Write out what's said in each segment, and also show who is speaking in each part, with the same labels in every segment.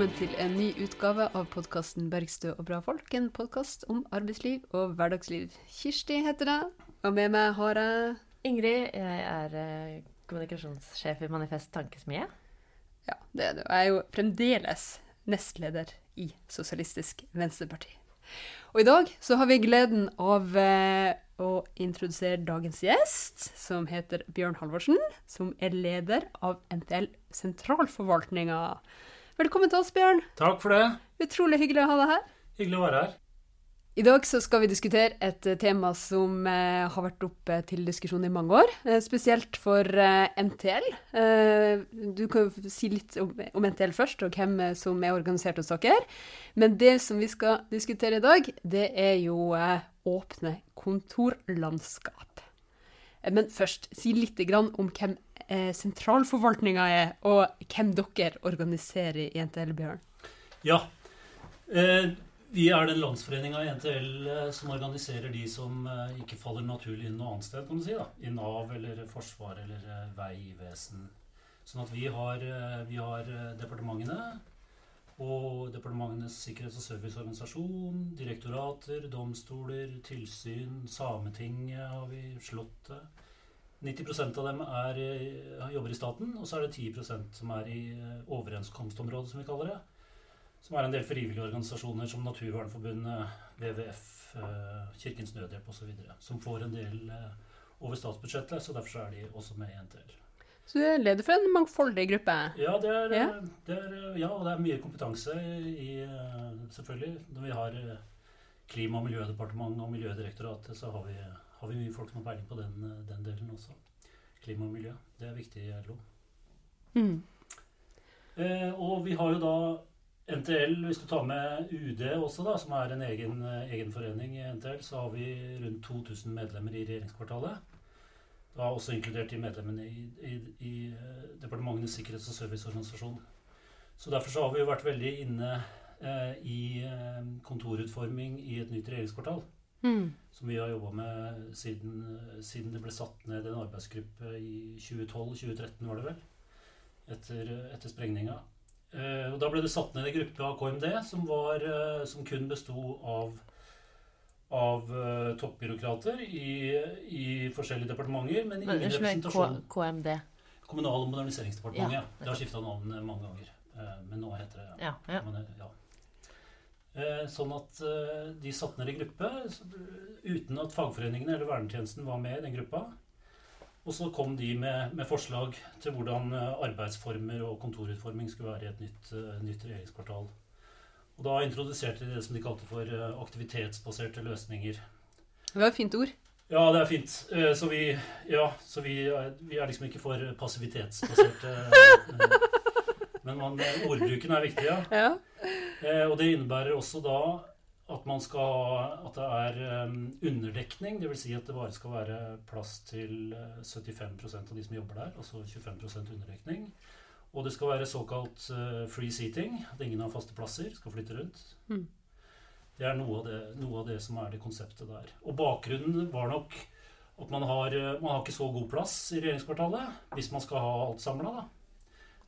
Speaker 1: Velkommen til en ny utgave av podkasten 'Bergstø og bra folk'. En podkast om arbeidsliv og hverdagsliv. Kirsti heter jeg, og med meg har jeg
Speaker 2: Ingrid, jeg er eh, kommunikasjonssjef i Manifest Tankesmie.
Speaker 1: Ja, det er du. Jeg er jo fremdeles nestleder i Sosialistisk Venstreparti. Og i dag så har vi gleden av eh, å introdusere dagens gjest, som heter Bjørn Halvorsen, som er leder av NTL Sentralforvaltninga. Velkommen til oss, Bjørn.
Speaker 3: Takk for det.
Speaker 1: Utrolig hyggelig å ha deg her.
Speaker 3: Hyggelig å være her.
Speaker 1: I dag så skal vi diskutere et eh, tema som eh, har vært oppe til diskusjon i mange år, eh, spesielt for eh, NTL. Du kan jo si litt om, om NTL først, og hvem som er organisert hos dere. Men det som vi skal diskutere i dag, det er jo åpne kontorlandskap. Eh, Men først, si litt om hvem eh, sentralforvaltninga er, og hvem dere organiserer i NTL, Bjørn.
Speaker 3: Ja. Eh, vi er den landsforeninga i NTL eh, som organiserer de som ikke faller naturlig inn noe annet sted, kan du si. da. I Nav eller Forsvar eller Veivesen. Sånn at vi har, vi har departementene og Departementenes sikkerhets- og serviceorganisasjon, direktorater, domstoler, tilsyn, Sametinget har vi, Slottet. 90% av dem er, eh, jobber i staten, og så er det 10% som er i eh, overenskomstområdet, som vi kaller det. Som er en del frivillige organisasjoner som Naturvernforbundet, WWF, eh, Kirkens Nødhjelp osv. Som får en del over statsbudsjettet, så derfor er de også med i NTL.
Speaker 1: Så du er leder for en mangfoldig gruppe.
Speaker 3: Ja, det er,
Speaker 1: Ja.
Speaker 3: Det er, ja, og det er mye kompetanse i Selvfølgelig. Når vi har eh, Klima- og miljødepartementet og Miljødirektoratet, så har vi, har vi mye folk som har peiling på den, eh, den delen også. Klima og miljø. Det er viktig i LO.
Speaker 1: Mm.
Speaker 3: Eh, og vi har jo da NTL, hvis du tar med UD også, da, som er en egen, eh, egen forening i NTL, så har vi rundt 2000 medlemmer i regjeringskvartalet. Da også inkludert de medlemmene i, i, i eh, Departementenes sikkerhets- og serviceorganisasjon. Så derfor så har vi jo vært veldig inne eh, i eh, kontorutforming i et nytt regjeringskvartal.
Speaker 1: Mm.
Speaker 3: Som vi har jobba med siden, eh, siden det ble satt ned en arbeidsgruppe i 2012-2013, var det vel? Etter, etter sprengninga. Eh, og da ble det satt ned en gruppe av KMD som, var, eh, som kun besto av, av uh, toppbyråkrater i, i forskjellige departementer, men ingen
Speaker 2: men, representasjon. K. KMD.
Speaker 3: Kommunal- og moderniseringsdepartementet.
Speaker 2: Ja,
Speaker 3: det har skifta navn eh, mange ganger. uh, men nå heter det
Speaker 2: Ja, ja.
Speaker 3: men, ja. Uh, Sånn at de satte ned en gruppe uten at fagforeningene eller vernetjenesten var med i den gruppa. Og så kom de med, med forslag til hvordan arbeidsformer og kontorutforming skulle være i et nytt, nytt regjeringskvartal. Og da introduserte de det som de kalte for eh, aktivitetsbaserte løsninger.
Speaker 1: Det var et fint ord.
Speaker 3: Ja, det er fint. Eh, Så vi, ja, så vi, er, vi er liksom ikke for passivitetsbaserte eh, Men man, ordbruken er viktig, ja.
Speaker 1: Ja.
Speaker 3: Og det innebærer også da at man skal At det er underdekning. Dvs. Si at det bare skal være plass til eh, 75% av de som jobber der. Altså 25% underdekning. Og det skal være såkalt eh, free seating. At ingen har faste plasser. Skal flytte rundt.
Speaker 1: Mm.
Speaker 3: Det er noe av det, noe av det som er det konseptet der. Og bakgrunnen var nok at man har, eh, man har ikke så god plass i regjeringskvartalet. Hvis man skal ha alt samla, da.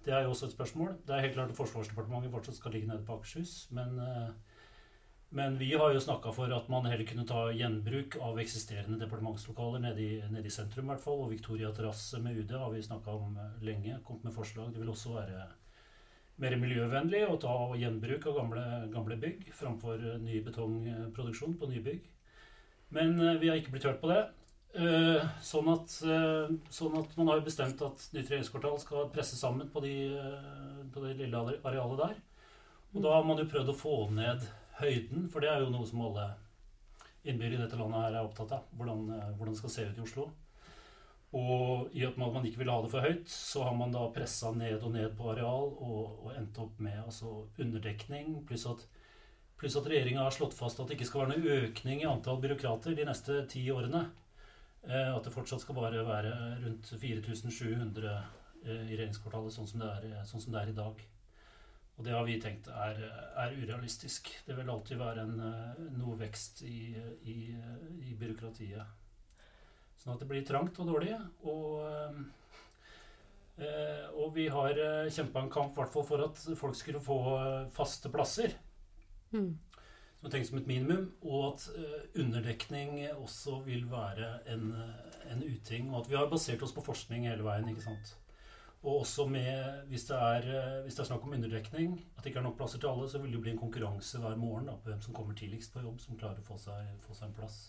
Speaker 3: Det er jo også et spørsmål. Det er helt klart at Forsvarsdepartementet fortsatt skal ligge nede på Akershus. Men, eh, men vi har jo snakka for at man heller kunne ta gjenbruk av eksisterende departementslokaler nede i, nede i sentrum, i hvert fall. Og Victoria terrasse med UD har vi snakka om eh, lenge. Kommet med forslag. Det vil også være mer miljøvennlig å ta gjenbruk av gamle, gamle bygg framfor eh, ny betongproduksjon på nye bygg. Men eh, vi har ikke blitt hørt på det. Sånn at, sånn at man har bestemt at nytt regjeringskvartal skal presse sammen på, de, på det lille are- arealet der. Og da har man jo prøvd å få ned høyden, for det er jo noe som alle innbyggere i dette landet her er opptatt av. Hvordan, eh, hvordan det skal se ut i Oslo. Og i at man ikke vil ha det for høyt, så har man da pressa ned og ned på areal og, og endt opp med altså, underdekning, pluss at, pluss at regjeringa har slått fast at det ikke skal være noen økning i antall byråkrater de neste ti årene. Eh, at det fortsatt skal bare være rundt 4700 eh, i regjeringskvartalet, sånn som, er, sånn som det er i dag. Og det har vi tenkt er, er urealistisk. Det vil alltid være en, eh, noe vekst i, i, i byråkratiet. Sånn at det blir trangt og dårlig. Og, eh, og Og vi har kjempa en kamp hvert for at folk skulle få eh, faste plasser.
Speaker 1: Mm.
Speaker 3: Som tenkt som et minimum. Og at underdekning også vil være en, en uting. Og at vi har basert oss på forskning hele veien. ikke sant? Og også med, hvis det, er, hvis det er snakk om underdekning, at det ikke er nok plasser til alle, så vil det jo bli en konkurranse hver morgen da, på hvem som kommer tidligst på jobb, som klarer å få seg, få seg en plass.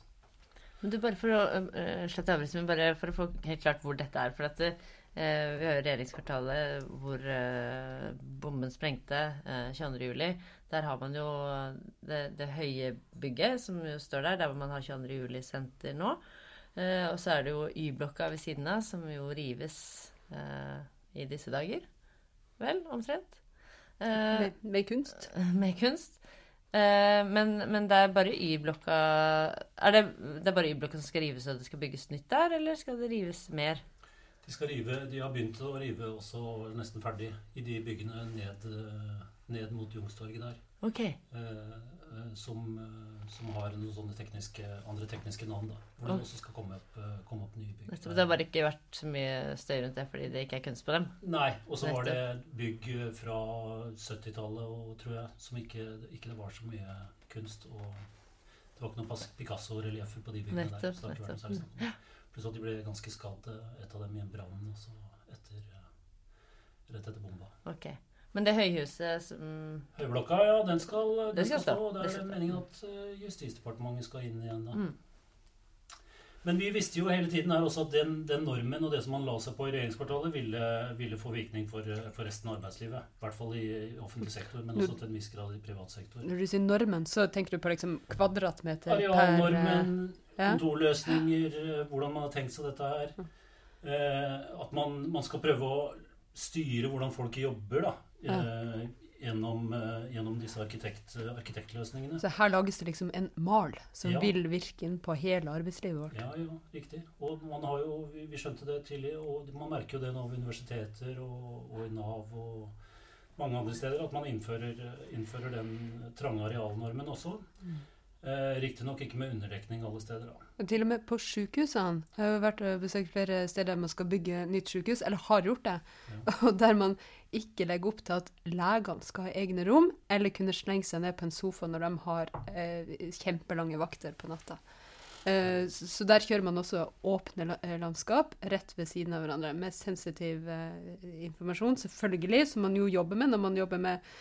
Speaker 2: Men du, bare for å uh, slette men bare for å få helt klart hvor dette er. For at uh, vi har jo regjeringskvartalet hvor uh, bomben sprengte uh, 22.07. Der har man jo det, det, høye bygget som jo står der, der hvor man har 22.07-senter nå. og så er det jo Y-blokka ved siden av, som jo rives i disse dager. Vel, omtrent.
Speaker 1: Med, med, kunst?
Speaker 2: Med kunst. Eh, men, men, det er bare Y-blokka Er det, det er bare Y-blokka som skal rives, og det skal bygges nytt der, eller skal det rives mer?
Speaker 3: De skal rive, de har begynt å rive også nesten ferdig i de byggene ned, ned mot Youngstorget der.
Speaker 2: Ok.
Speaker 3: Uh, uh, som, som, har noen sånne tekniske, andre tekniske navn. da, Hvor det også skal komme opp, komme opp nye bygg.
Speaker 2: Det har bare ikke vært så mye støy rundt det fordi det ikke er kunst på dem?
Speaker 3: Nei. Og så var det bygg fra 70-tallet, tror jeg, som ikke, ikke, det var så mye kunst. Og det var ikke noen Picasso-relieffer på de byggene
Speaker 2: nettopp,
Speaker 3: der.
Speaker 2: Nettopp.
Speaker 3: Pluss at de ble ganske skadd, et av dem i en brann etter, rett etter bomba.
Speaker 2: Okay. Men det høyhuset som
Speaker 3: Høyblokka, ja, den skal, den
Speaker 2: det skal,
Speaker 3: skal stå. Det er det meningen at Justisdepartementet skal inn igjen da.
Speaker 2: Mm.
Speaker 3: Men vi visste jo hele tiden her også at den, den, normen og det som man la seg på i regjeringskvartalet, ville, ville få virkning for, for, resten av arbeidslivet. I hvert fall i offentlig sektor, men også til en viss grad i privat sektor.
Speaker 1: Når du sier normen, så tenker du på liksom kvadratmeter
Speaker 3: Arealnormen, ja. kontorløsninger, hvordan man har tenkt seg dette her. Eh, at man, man, skal prøve å styre hvordan folk jobber, da. Ja. Eh, gjennom, eh, gjennom, disse arkitekt, arkitektløsningene.
Speaker 1: Så her lages det liksom en mal som ja. vil virke inn på hele arbeidslivet vårt?
Speaker 3: Ja, ja, riktig. Og man har jo, vi, vi skjønte det tidlig, og man merker jo det nå ved universiteter og, og i Nav og mange andre steder, at man innfører, innfører den trange arealnormen også. Mm. Eh, Riktignok ikke med underdekning alle steder. da.
Speaker 1: Til og med på sykehusene. Jeg har vært og besøkt flere steder man skal bygge nytt sykehus, eller har gjort det, ja. og der man ikke legger opp til at legene skal ha egne rom, eller kunne slenge seg ned på en sofa når de har eh, kjempelange vakter på natta. Eh, så, så der kjører man også åpne eh, landskap rett ved siden av hverandre med sensitiv eh, informasjon, selvfølgelig, som man jo jobber med når man jobber med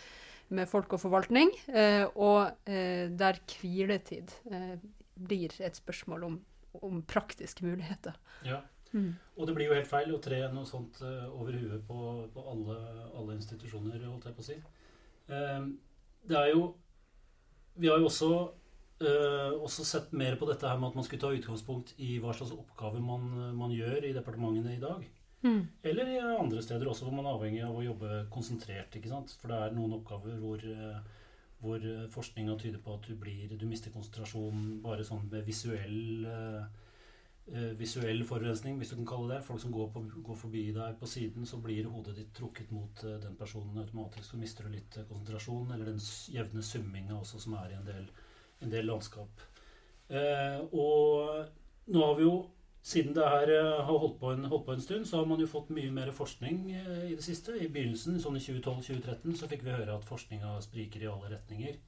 Speaker 1: med folk og forvaltning, eh, og eh, der hviletid eh, blir et spørsmål om, om praktiske muligheter.
Speaker 3: Ja. Mm. Og det blir jo helt feil å tre noe sånt over huet på, på alle, alle, institusjoner, holdt jeg på å si. det er jo Vi har jo også, også sett mer på dette her med at man skulle ta utgangspunkt i hva slags oppgaver man, man gjør i departementene i dag. Mm. Eller i andre steder også hvor man er avhengig av å jobbe konsentrert. For det er noen oppgaver hvor, eh, hvor forskninga tyder på at du, blir, du mister konsentrasjon bare sånn med visuell, uh, visuell forurensning, hvis du kan kalle det. Folk som går, på, går, forbi deg på siden, så blir hodet ditt trukket mot den personen automatisk. Så mister du litt konsentrasjon, eller den jevne summinga også som er i en del, en del landskap. Og nå har vi jo siden det her eh, har holdt på, en, holdt på, en, stund, så har man jo fått mye mer forskning eh, i det siste. I begynnelsen, sånn i 2012-2013, så fikk vi høre at forskninga spriker i alle retninger.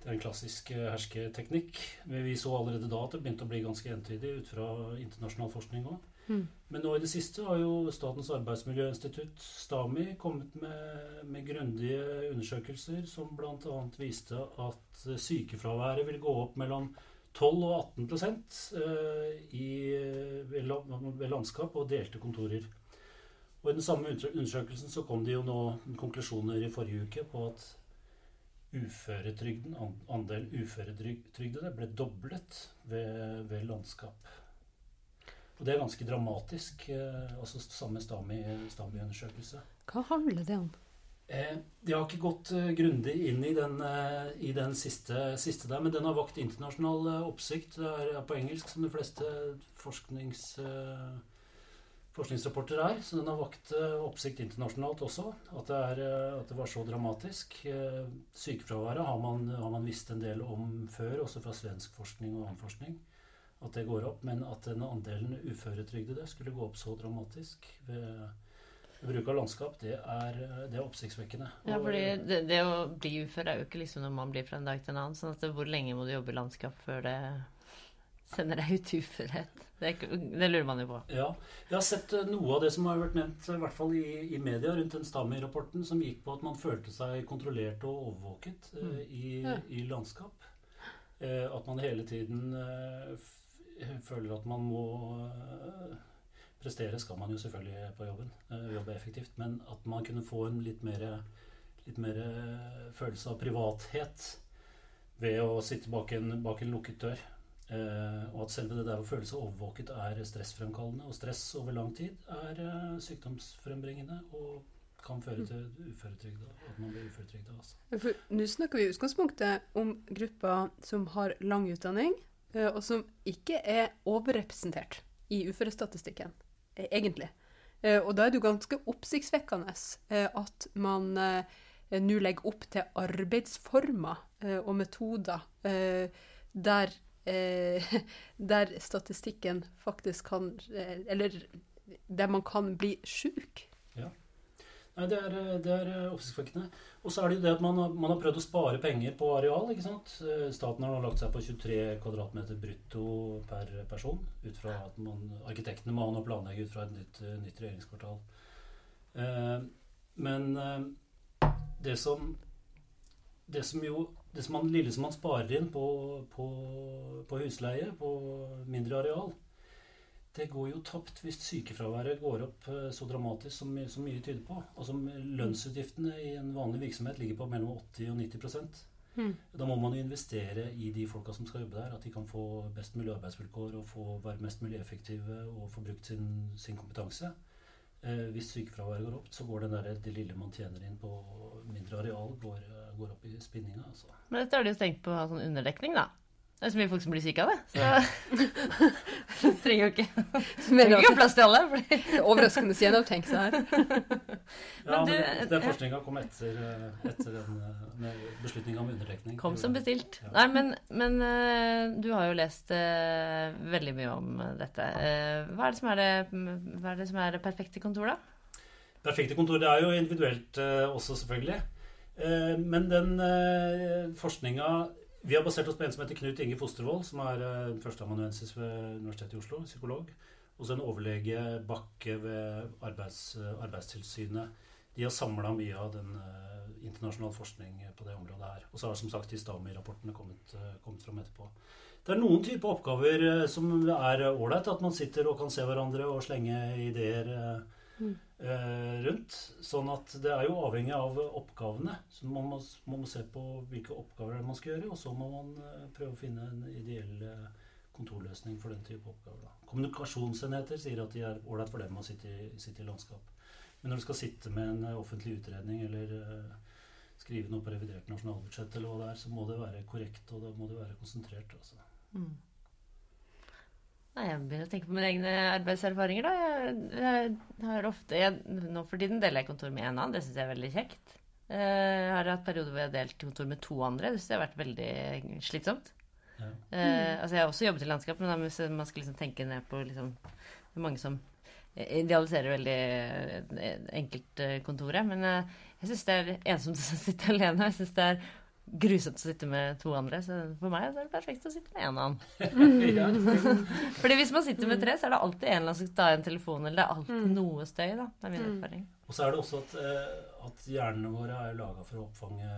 Speaker 3: Det er en klassisk eh, hersketeknikk. Men vi så allerede da at det begynte å bli ganske entydig ut fra internasjonal forskning òg. Mm. Men nå i det siste har jo Statens arbeidsmiljøinstitutt, STAMI, kommet med, med grundige undersøkelser som bl.a. viste at sykefraværet vil gå opp mellom 12 og 18 eh, i, ved landskap og delte kontorer. Og I den samme undersøkelsen så kom det jo nå konklusjoner i forrige uke på at uføretrygden, andel uføretrygdede ble doblet ved, ved, landskap. Og det er ganske dramatisk. Eh, altså samme Stami-undersøkelse.
Speaker 1: Hva handler det om?
Speaker 3: Eh, de har ikke gått uh, grundig inn i den, uh, i den siste, siste, der, men den har vakt internasjonal oppsikt. Det er, på engelsk, som de fleste forsknings, forskningsrapporter er. Så den har vakt oppsikt internasjonalt også, at det, er, at det, var så dramatisk. Sykefraværet har man, har man visst en del om før, også fra svensk forskning og annen forskning. At det går opp, men at den andelen uføretrygdede skulle gå opp så dramatisk ved Bruk av landskap, det er, det er oppsiktsvekkende.
Speaker 2: Ja, fordi det, det å bli ufør er jo ikke liksom når man blir fra en dag til en annen. sånn at Hvor lenge må du jobbe i landskap før det sender deg ut i uførhet? Det, det lurer man jo på.
Speaker 3: Ja, jeg har sett eh, noe av det som har vært nevnt, i hvert fall i, i media, rundt den Stami-rapporten, som gikk på at man følte seg kontrollert og overvåket mm. i,
Speaker 1: Ja.
Speaker 3: i landskap. Eh, at man hele tiden eh, føler at man må eh, Prestere skal man jo selvfølgelig på jobben, eh, jobbe effektivt, men at man kunne få en litt mer, litt mer eh, følelse av privathet ved å sitte bak en, bak en lukket dør. Eh, og at selve det der å føle seg overvåket er stressfremkallende. Og stress over lang tid er eh, sykdomsfrembringende og kan føre til uføretrygd. At man blir uføretrygda. Altså.
Speaker 1: Nå snakker vi i utgangspunktet om grupper som har lang utdanning, eh, og som ikke er overrepresentert i uførestatistikken, egentlig. Eh, Og da er det jo ganske oppsiktsvekkende eh, at man nå legger opp til arbeidsformer og metoder der, der statistikken faktisk kan Eller der man kan bli sjuk.
Speaker 3: Nei, det er, eh, det er eh, oppsiktsvekkende. Og så er det jo det at man, har- man har prøvd å spare penger på areal. ikke sant? Eh, Staten har nå lagt seg på 23 kvadratmeter brutto per person. Ut fra at man, Arkitektene må nå planlegge ut fra et nytt, nytt regjeringskvartal. Eh, men eh, det som det som jo det som man, lille som man sparer inn på, på, på husleie, på mindre areal, det går jo tapt hvis sykefraværet går opp eh, så dramatisk som, som mye tyder på. Altså Lønnsutgiftene i en vanlig virksomhet ligger på mellom 80 og 90
Speaker 1: Mm.
Speaker 3: Da må man jo investere i de folka som skal jobbe der. At de kan få best mulig arbeidsvilkår og få være mest mulig effektive og få brukt sin, sin kompetanse. Eh, hvis sykefraværet går opp, så går den der, det lille man tjener inn på mindre areal, går, eh, går opp i spinninga. Altså.
Speaker 2: Men dette har de jo tenkt på å ha sånn underdekning, da. Det er så mye folk som blir syke av det. Så trenger jo ikke, trenger ikke ha plass til alle. Fordi...
Speaker 1: Det er overraskende gjennomtenkt, det her.
Speaker 3: Ja, men
Speaker 2: du-
Speaker 3: det, den forskninga kom etter, eh, etter den eh, beslutninga om underdekning.
Speaker 2: Kom som bestilt.
Speaker 3: Ja.
Speaker 2: Nei, men, men eh, du har jo lest uh, veldig mye om dette. Uh, hva, er det som er det, hva er det som er det perfekte kontor, da?
Speaker 3: Perfekte kontor det er jo individuelt uh, også, selvfølgelig. Eh, men den uh, forskninga Vi har basert oss på en som heter Knut Inge Fostervold, som er uh, førsteamanuensis ved Universitetet i Oslo, psykolog. Og så en overlege Bakke ved arbeids, eh, Arbeidstilsynet. De har samla mye av den eh, internasjonal forskning på det området her. Og så har som sagt de Stami-rapportene kommet, eh, kommet fram etterpå. Det er noen typer oppgaver eh, som er ålreit. At man sitter og kan se hverandre og slenge ideer eh,
Speaker 1: Mm.
Speaker 3: rundt. Sånn at det er jo avhengig av oppgavene. Så man må, man må se på hvilke oppgaver er man skal gjøre, og så må man eh, prøve å finne en ideell eh, kontorløsning for den type oppgaver. Da. Kommunikasjonsenheter sier at de er ålreit for dem å sitte i, sitte i landskap. Men når du skal sitte med en offentlig utredning eller eh, skrive noe på revidert nasjonalbudsjett, eller hva det er, så må det være korrekt, og da må det være konsentrert. Altså.
Speaker 2: Mm. Nei, jeg begynner å tenke på mine egne arbeidserfaringer, da. Jeg, jeg har ofte jeg, Nå for tiden deler jeg kontor med en annen. Det syns jeg er veldig kjekt. Eh, Jeg har hatt perioder hvor jeg har delt kontor med to andre. Det syns jeg har vært veldig slitsomt.
Speaker 3: Ja.
Speaker 2: Eh, altså Jeg har også jobbet i landskap, men hvis man skal liksom tenke ned på liksom, Det er mange som idealiserer veldig enkelt enkeltkontoret. Men eh, jeg syns det er ensomt å sitte alene. Jeg syns det er grusomt å sitte med to andre. Så for meg så er det perfekt å sitte med en annen. Fordi hvis man sitter med tre, så er det alltid en eller annen som skal ta en telefon, eller det er alltid
Speaker 1: Mm.
Speaker 2: noe støy, da. Det er min
Speaker 1: Mm.
Speaker 2: erfaring.
Speaker 3: Og så er det også at, eh, at hjernene våre er laga for å oppfange,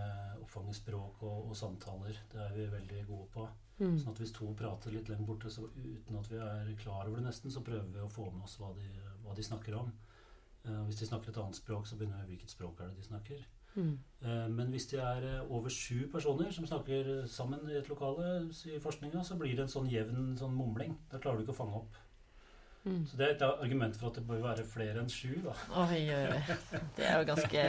Speaker 3: oppfange språk og, og samtaler. Det er vi veldig gode på.
Speaker 1: Mm.
Speaker 3: Sånn at hvis to prater litt lenger borte, så uten at vi er klar over det nesten, så prøver vi å få med oss hva de, hva de snakker om. Uh, hvis de snakker et annet språk, så begynner vi hvilket språk er det de snakker.
Speaker 1: Mm.
Speaker 3: Eh, men hvis det er eh, over sju personer som snakker sammen i et lokale i forskninga, så blir det en sånn jevn sånn mumling. Da klarer du ikke å fange opp.
Speaker 1: Mm.
Speaker 3: Så det er et argument for at det bør være flere enn sju. da.
Speaker 2: Oi, oi, oi. Det er jo ganske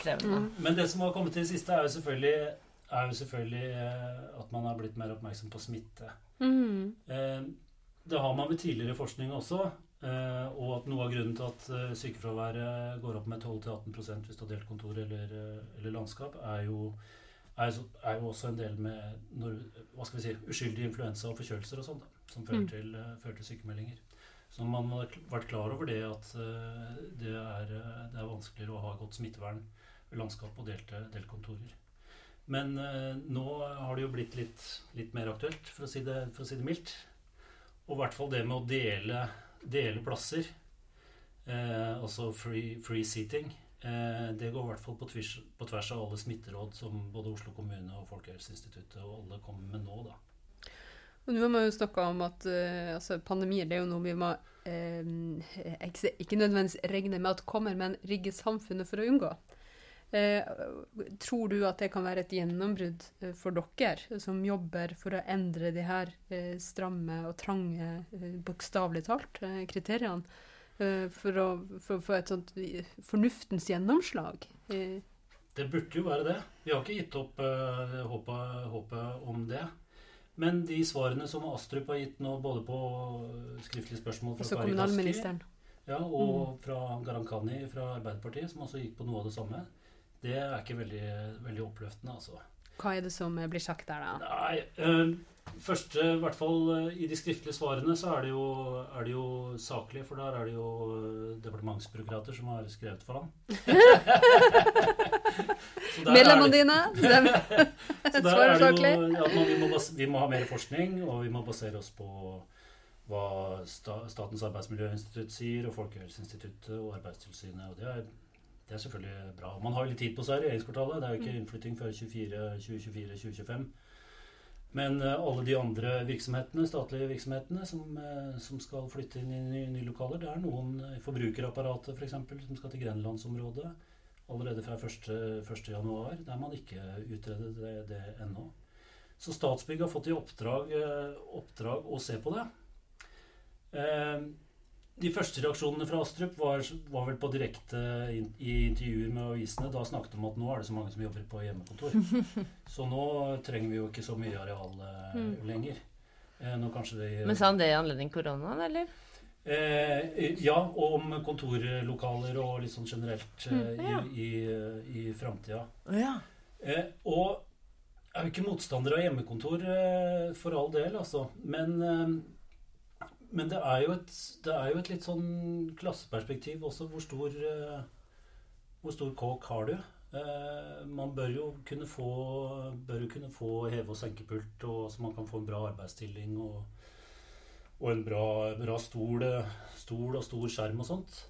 Speaker 2: krevende.
Speaker 1: Mm.
Speaker 3: Men det som har kommet til det siste, er jo selvfølgelig, er jo selvfølgelig eh, at man har blitt mer oppmerksom på smitte.
Speaker 1: Mm.
Speaker 3: Eh, Det har man med tidligere forskning også. Eh, Og at noe av grunnen til at eh, sykefraværet går opp med 12-18 hvis du har delt kontor eller, eh, eller landskap, er jo, er, er jo også en del med når, hva skal vi si, uskyldig influensa og forkjølelser og sånt, som fører
Speaker 1: Mm.
Speaker 3: til, fører til sykemeldinger. Så man har vært klar over det at det er, det er vanskeligere å ha godt smittevern ved landskap og delte, kontorer. Men nå har det jo blitt litt, litt mer aktuelt, for å, si det, for å si det mildt. Og i hvert fall det med å dele, dele plasser, eh, altså free, free seating, eh, det går i hvert fall på tvers, på tvers av alle smitteråd som både Oslo kommune og Folkehelseinstituttet og alle kommer med nå. da.
Speaker 1: Nå har man jo snakka om at uh, altså, pandemier det er jo noe vi må uh, ikke nødvendigvis regne med at kommer, men rigge samfunnet for å unngå. Uh, tror du at det kan være et gjennombrudd for dere som jobber for å endre de her stramme og trange, bokstavelig talt, kriteriene? For å få et sånt fornuftens gjennomslag?
Speaker 3: Det burde jo være det. Vi har ikke gitt opp håpet, håpet om det. Men de svarene som Astrup har gitt nå, både på skriftlige spørsmål fra
Speaker 1: Kari.
Speaker 3: Ja, og mm. fra Gharahkhani fra Arbeiderpartiet, som også gikk på noe av det samme, det er ikke veldig, veldig oppløftende, altså.
Speaker 1: Hva er det som blir sagt der, da?
Speaker 3: Nei, øh, første, i hvert fall eh, i de skriftlige svarene, så er det jo, er det jo saklig, for der er det jo eh, departementsbyråkrater som har skrevet for ham.
Speaker 1: Medlemmene dine, dem
Speaker 3: svarer saklig. Ja, vi, må, vi må ha mer forskning, og vi må basere oss på hva Statens arbeidsmiljøinstitutt sier, og Folkehelseinstituttet og Arbeidstilsynet. og det er det er selvfølgelig bra. Man har jo litt tid på seg i regjeringskvartalet. Det er jo ikke innflytting før 2024-2025. Men uh, alle de andre virksomhetene, statlige virksomhetene som, uh, som skal flytte inn i nye, nye, lokaler, det er noen forbrukerapparatet f.eks. For som skal til Grenlandsområdet allerede fra 1.1., der man ikke utredet det, det ennå. Så Statsbygg har fått i oppdrag, uh, oppdrag å se på det. De første reaksjonene fra Astrup var, var vel på direkte in, i intervjuer med avisene. Da snakket de om at nå er det så mange som jobber på hjemmekontor. Så nå trenger vi jo ikke så mye areal eh, mm. lenger. Eh, det
Speaker 2: Men sa han det i anledning koronaen, eller?
Speaker 3: Eh, ja, om kontorlokaler og litt sånn generelt eh, mm, ja. i, i, i framtida.
Speaker 2: Ja.
Speaker 3: Eh, og jeg er jo ikke motstander av hjemmekontor, eh, for all del, altså. Men men det er, et, det er, jo et, litt sånn klasseperspektiv også. Hvor stor, uh, hvor stor kåk har du? Uh, man bør jo kunne få, bør jo kunne få heve- og senkepult, og, så man kan få en bra arbeidsstilling og, og en bra, bra stol, stol, og stor skjerm og sånt.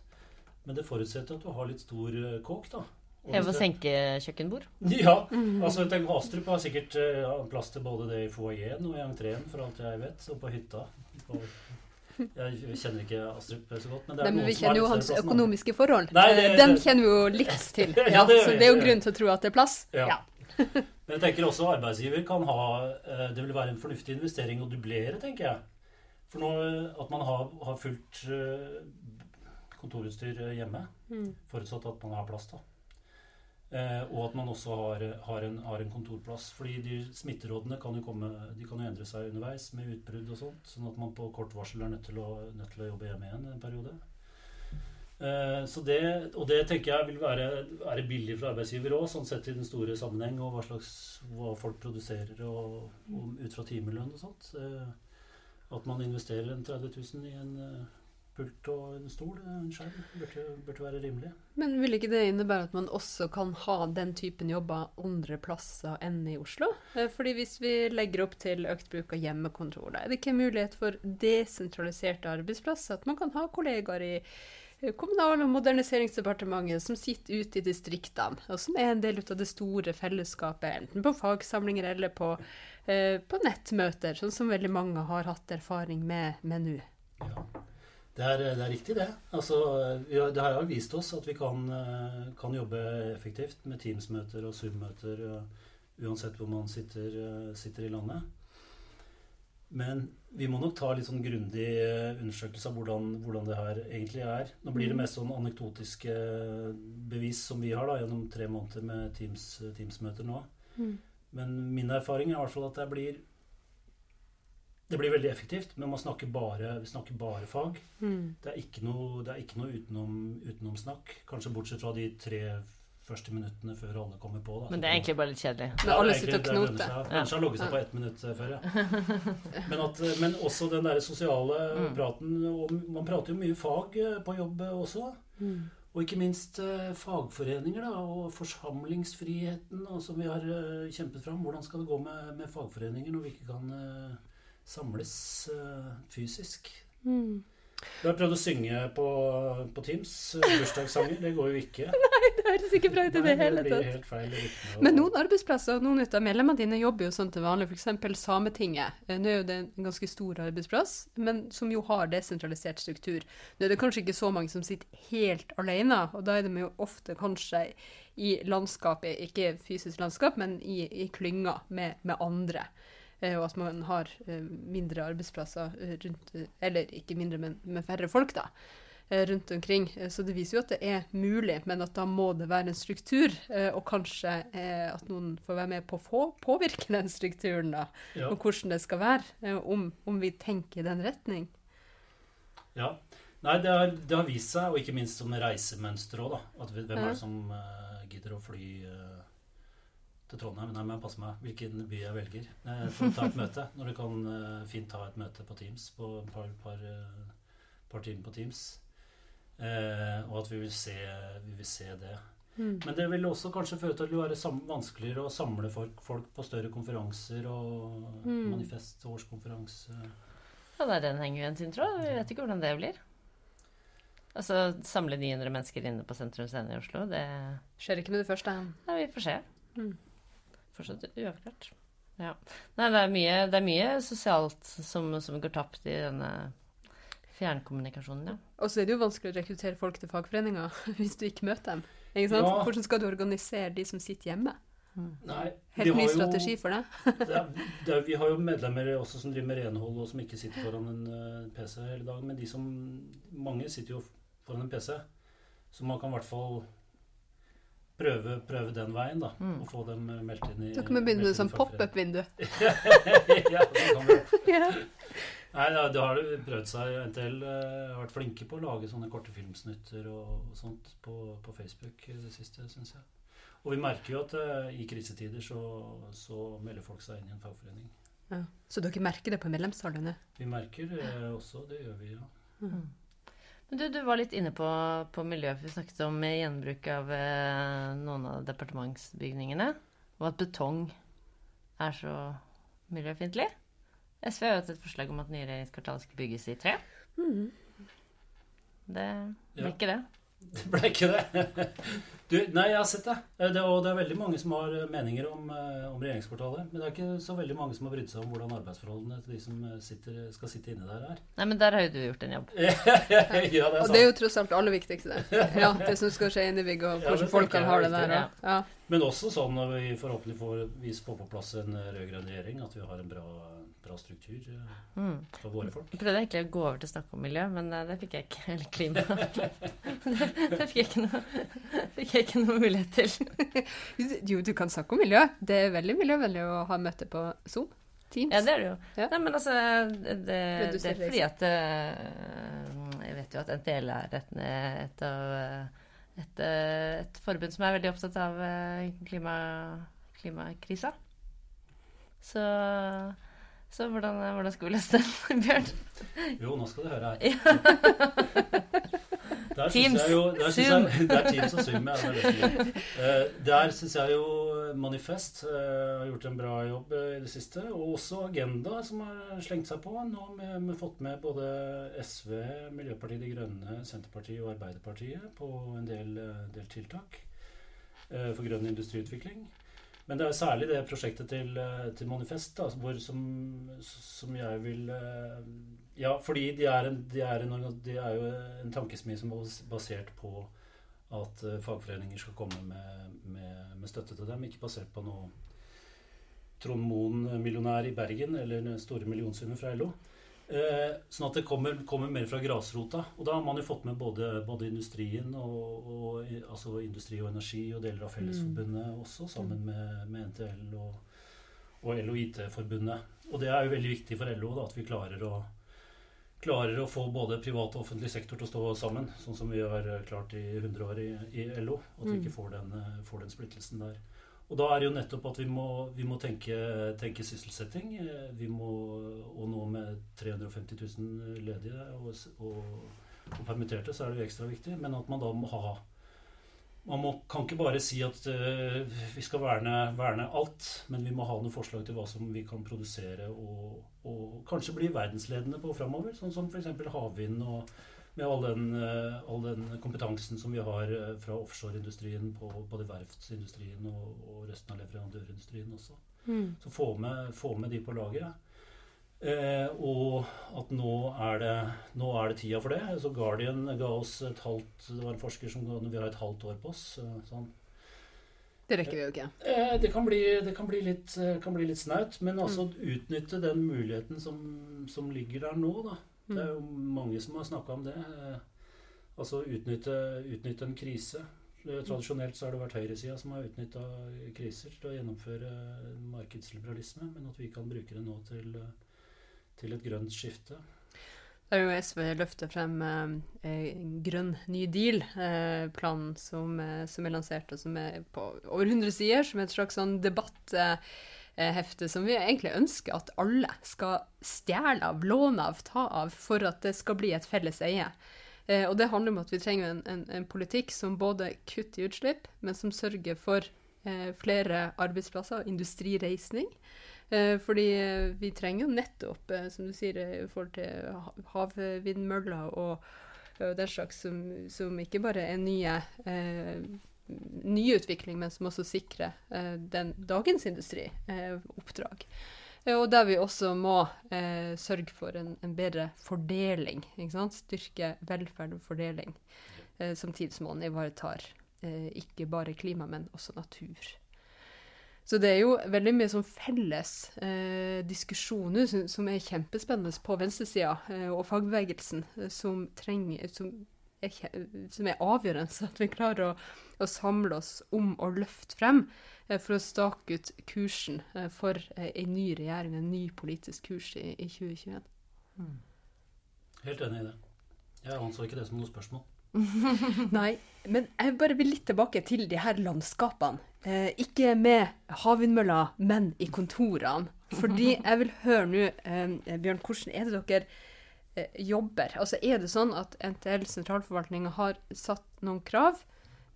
Speaker 3: Men det forutsetter at du har litt stor uh, kåk, da.
Speaker 2: Heve- og senke-kjøkkenbord?
Speaker 3: Ja. altså tenk Astrup har sikkert plass til både det i foajeen og i entreen, for alt jeg vet, og på hytta. På jeg kjenner ikke Astrup så godt. Men, det er men
Speaker 1: vi kjenner jo hans økonomiske forhold.
Speaker 3: Nei, det,
Speaker 1: eh, Dem kjenner vi jo litt til. Ja, det, så det er jo grunn til å tro at det er plass.
Speaker 3: Ja. ja. men jeg tenker også arbeidsgiver kan ha eh, Det vil være en fornuftig investering å dublere, tenker jeg. For nå at man har, har fullt eh, kontorutstyr hjemme, mm. forutsatt at man har plass, da. Eh, og at man også har, har, en, har, en, kontorplass. Fordi de smitterådene kan jo, komme, de kan jo endre seg underveis med utbrudd og sånt. Sånn at man på kort varsel er nødt til å, nødt til å jobbe hjemme igjen en periode. Eh, det, og det tenker jeg vil være, være billig for arbeidsgiver òg, sånn sett i den store sammenheng, og hva, slags, hva folk produserer og, og ut fra timelønn og sånt. Eh, at man investerer en 30 000 i en pult og en stol, en skjerm, burde, burde være rimelig.
Speaker 1: Men vil ikke det innebære at man også kan ha den typen jobber andre plasser enn i Oslo? Eh, fordi hvis vi legger opp til økt bruk av hjemmekontor, da er det ikke mulighet for desentraliserte arbeidsplasser? At man kan ha kollegaer i eh, Kommunal- og moderniseringsdepartementet som sitter ute i distriktene, og som er en del av det store fellesskapet, enten på fagsamlinger eller på, eh, på nettmøter, sånn som veldig mange har hatt erfaring med, med nå. Ja.
Speaker 3: Det er, det er, riktig, det. Altså, det har jo vist oss at vi kan, eh, kan jobbe effektivt med Teams-møter og Zoom-møter uansett hvor man sitter, eh, sitter, i landet. Men vi må nok ta litt sånn grundig eh, undersøkelse av hvordan, hvordan, det her egentlig er. Nå blir det mm. mest sånn anekdotiske bevis som vi har da, gjennom tre måneder med Teams-møter Teams nå. Mm. Men min erfaring er i hvert fall at det blir det blir veldig effektivt, men man snakker bare, vi snakker bare fag. Mm. Det er ikke noe, er ikke noe utenom, utenomsnakk. Kanskje bortsett fra de tre første minuttene før alle kommer på. Da.
Speaker 2: Men det er egentlig bare litt kjedelig.
Speaker 1: Ja, alle sitter og knoter.
Speaker 3: Kanskje har logget seg på ett minutt før, ja. Men, at, men også den der sosiale
Speaker 2: Mm.
Speaker 3: praten. Og man prater jo mye fag eh, på jobb eh, også.
Speaker 1: Mm.
Speaker 3: Og ikke minst eh, fagforeninger da, og forsamlingsfriheten da, som vi har eh, kjempet fram. Hvordan skal det gå med, med fagforeninger når vi ikke kan eh, samles eh, fysisk?
Speaker 1: Mm.
Speaker 3: Du har prøvd å synge på, på Teams eh, bursdagssanger. Det går jo ikke.
Speaker 1: Nei, Det høres ikke bra ut i det hele tatt. Men noen arbeidsplasser og noen av medlemmene dine jobber jo sånn til vanlig, f.eks. Sametinget. Eh, Nå er jo det en ganske stor arbeidsplass, men som jo har desentralisert struktur. Nå er det kanskje ikke så mange som sitter helt alene, og da er de jo ofte kanskje i landskapet, ikke fysisk landskap, men i, i klynger med, med andre. Eh, Og at man har eh, mindre arbeidsplasser eh, rundt Eller ikke mindre, men med færre folk, da rundt omkring. Så det viser jo at det er mulig, men at da må det være en struktur. Og kanskje at noen får være med på å få påvirke den strukturen, da.
Speaker 3: Ja.
Speaker 1: Og hvordan det skal være. Om, om vi tenker i den retning.
Speaker 3: Ja. Nei, det har, det har vist seg, og ikke minst som reisemønster òg, da. At hvem er det som gidder å fly til Trondheim? Nei, men pass meg hvilken by jeg velger for å ta et møte. Når du kan eh, fint ta et møte på Teams på et par, par, eh, par timer på Teams. Eh, og at vi vil se, vi vil se det.
Speaker 1: Mm.
Speaker 3: Men det vil også kanskje føre til at det vil være vanskeligere å samle folk, folk på større konferanser og
Speaker 1: Mm.
Speaker 3: manifest, årskonferanse.
Speaker 2: Ja, det er den henger jo en sin tråd. Vi vet ikke hvordan det blir. Altså, samle 900 mennesker inne på Sentrum Scene i Oslo, det
Speaker 1: Skjer ikke med det første.
Speaker 2: Nei, vi får se.
Speaker 1: Mm.
Speaker 2: Fortsatt uavklart. Ja. Nei, det er mye, det er mye sosialt som, som går tapt i denne fjernkommunikasjonen, ja.
Speaker 1: Og så er det jo vanskelig å rekruttere folk til fagforeninger hvis du ikke møter dem. Ikke sant?
Speaker 3: Ja.
Speaker 1: Hvordan skal du organisere de som sitter hjemme?
Speaker 3: Nei,
Speaker 1: Helt ny
Speaker 3: jo-
Speaker 1: strategi for det.
Speaker 3: det er, det er, vi har jo medlemmer også som driver med renhold, og som ikke sitter foran en uh, PC hele dagen. Men de som Mange sitter jo foran en PC, så man kan i hvert fall prøve, prøve den veien, da.
Speaker 2: Mm.
Speaker 3: Og få dem eh, meldt inn i
Speaker 1: Da kan begynne med sånn pop-up-vindu.
Speaker 3: ja, det kan vi.
Speaker 1: ja.
Speaker 3: Nei, da, det har prøvd seg. NTL eh, har vært flinke på å lage sånne korte filmsnutter og, og sånt på, på Facebook i det siste, syns jeg. Og vi merker jo at uh, i krisetider så, så melder folk seg inn i en fagforening.
Speaker 1: Ja. Så dere merker det på medlemstallene?
Speaker 3: Vi merker det også, det gjør vi, ja.
Speaker 2: Men du, du var litt inne på, på miljøet. vi snakket om gjenbruk av eh, noen av departementsbygningene. Og at betong er så miljøfiendtlig. SV har jo hatt et forslag om at nye regjeringskvartal skal bygges i tre.
Speaker 1: Mm.
Speaker 2: Det blir
Speaker 3: Ja.
Speaker 2: ikke det.
Speaker 3: Det ble ikke det. Du, nei, jeg har sett det. Eh, det. Og det er veldig mange som har eh, meninger om, eh, om regjeringskvartalet. Men det er ikke så veldig mange som har brydd seg om hvordan arbeidsforholdene til de som sitter, skal sitte inne der, er.
Speaker 2: Nei, men der har jo du gjort en jobb.
Speaker 3: ja, det er
Speaker 1: Og det er jo tross alt det aller viktigste. Ja, det som skal skje inni bygget, og hvordan
Speaker 3: ja,
Speaker 1: folkene
Speaker 3: jeg
Speaker 1: har
Speaker 3: er
Speaker 1: det der. Ja. Ja.
Speaker 3: Men også sånn når vi forhåpentligvis får på plass en rød-grønn regjering, at vi har en bra, bra struktur eh,
Speaker 2: Mm.
Speaker 3: for våre folk.
Speaker 2: Jeg prøvde egentlig å gå over til å snakke om miljø, men eh, det fikk jeg ikke. Eller klima. det, det fikk jeg ikke noe, fikk jeg ikke noe mulighet til.
Speaker 1: Jo, du kan snakke om miljø. Det er veldig miljøvennlig å ha møte på Zoom. Teams.
Speaker 2: Ja, det er det jo.
Speaker 1: Ja.
Speaker 2: Nei, men altså Det, det
Speaker 1: Redusere
Speaker 2: er fordi at eh, Jeg vet jo at NTL er et, et av et, et forbund som er veldig opptatt av klima, klimakrisa. Så, så hvordan, hvordan skal vi løse den, Bjørn?
Speaker 3: Jo, nå skal du høre her. Der
Speaker 2: Teams.
Speaker 3: Jeg jo, der
Speaker 2: Zoom.
Speaker 3: Jeg, det er Teams og Zoom, ja. Er. Eh, der syns jeg jo Manifest eh, har gjort en bra jobb eh, i det siste. Og også Agenda, som har slengt seg på. Nå har vi, fått med både SV, Miljøpartiet De Grønne, Senterpartiet og Arbeiderpartiet på en del, eh, del tiltak eh, for grønn industriutvikling. Men det er særlig det prosjektet til, eh, til Manifest da, hvor som, som jeg vil eh, Ja, fordi de er, en, de, er en, de er jo en tankesmie som er basert på at eh, fagforeninger skal komme med, med, med støtte til dem, ikke basert på noe Trond Moen-millionær i Bergen eller store millionsummer fra LO. Eh, sånn at det kommer, kommer mer fra grasrota. Og da har man jo fått med både, både industrien og, og altså Industri og Energi og deler av Fellesforbundet også, sammen med, med NTL og, og LO IT-forbundet. Og det er jo veldig viktig for LO da, at vi klarer å, klarer å få både privat og offentlig sektor til å stå sammen, sånn som vi har klart i 100 år i, i LO. At vi
Speaker 1: Mm.
Speaker 3: ikke får den, eh, får den splittelsen der. Og da er det jo nettopp at vi må, vi må tenke, tenke sysselsetting. Vi må, og nå med 350 000 ledige og, og, og permitterte, så er det jo ekstra viktig. Men at man da må ha Man må, kan ikke bare si at uh, vi skal verne, verne alt, men vi må ha noen forslag til hva som vi kan produsere og, og kanskje bli verdensledende på framover. Sånn som f.eks. havvind og med all den, eh, all den kompetansen som vi har eh, fra offshoreindustrien på både verftsindustrien og, og resten av leverandørindustrien også.
Speaker 1: Mm.
Speaker 3: Så få med, få med de på laget. Eh, og at nå er, det, nå er det tida for det. Så Guardian ga oss et halvt Det var en forsker som ga vi har et halvt år på oss. eh, Sånn.
Speaker 1: Det rekker vi jo ikke.
Speaker 3: Eh, det kan bli, det kan bli, litt, kan bli litt snaut, men altså utnytte den muligheten som, som ligger der nå, da. Det er jo mange som har snakka om det. Eh, Altså utnytte, utnytte en krise. Eh, Tradisjonelt så har det vært høyresida som har utnytta kriser til å gjennomføre markedsliberalisme, men at vi kan bruke det nå til, eh, til et grønt skifte.
Speaker 1: Der jo SV løftet frem eh, grønn ny deal-planen som, eh, som er lansert, og som er på over 100 sider, som er et slags sånn debatthefte som vi egentlig ønsker at alle skal stjele av, låne av, ta av, for at det skal bli et felles eie. Eh, og det handler om at vi trenger en, en, en politikk som både kutter i utslipp, men som sørger for eh, flere arbeidsplasser og industrireisning. Eh, fordi eh, vi trenger jo nettopp, eh, som du sier, eh, i forhold til ha- havvindmøller og, den slags som, som ikke bare er nye eh, nyutvikling, men som også sikrer eh, den dagens industri eh, oppdrag. Eh, Og der vi også må eh, sørge for en, en bedre fordeling. Styrke velferd og fordeling, eh, samtidig som man ivaretar eh, ikke bare klima, men også natur. Så det er jo veldig mye sånn felles diskusjoner som, som er kjempespennende på venstresida og fagbevegelsen, som, trenger, som, som er avgjørende, så at vi klarer å, å samle oss om å løfte frem eh, for å stake ut kursen eh, for eh, en ny regjering, en ny politisk kurs i, i 2021.
Speaker 3: Helt enig i det. Jeg anså ikke det som noe spørsmål.
Speaker 1: Nei, men jeg bare vil litt tilbake til de her landskapene. Eh, ikke med havvindmøller, men i kontorene. Fordi jeg vil høre nå, eh, Bjørn, hvordan er det dere jobber? Altså Er det sånn at NTL sentralforvaltninga har satt noen krav?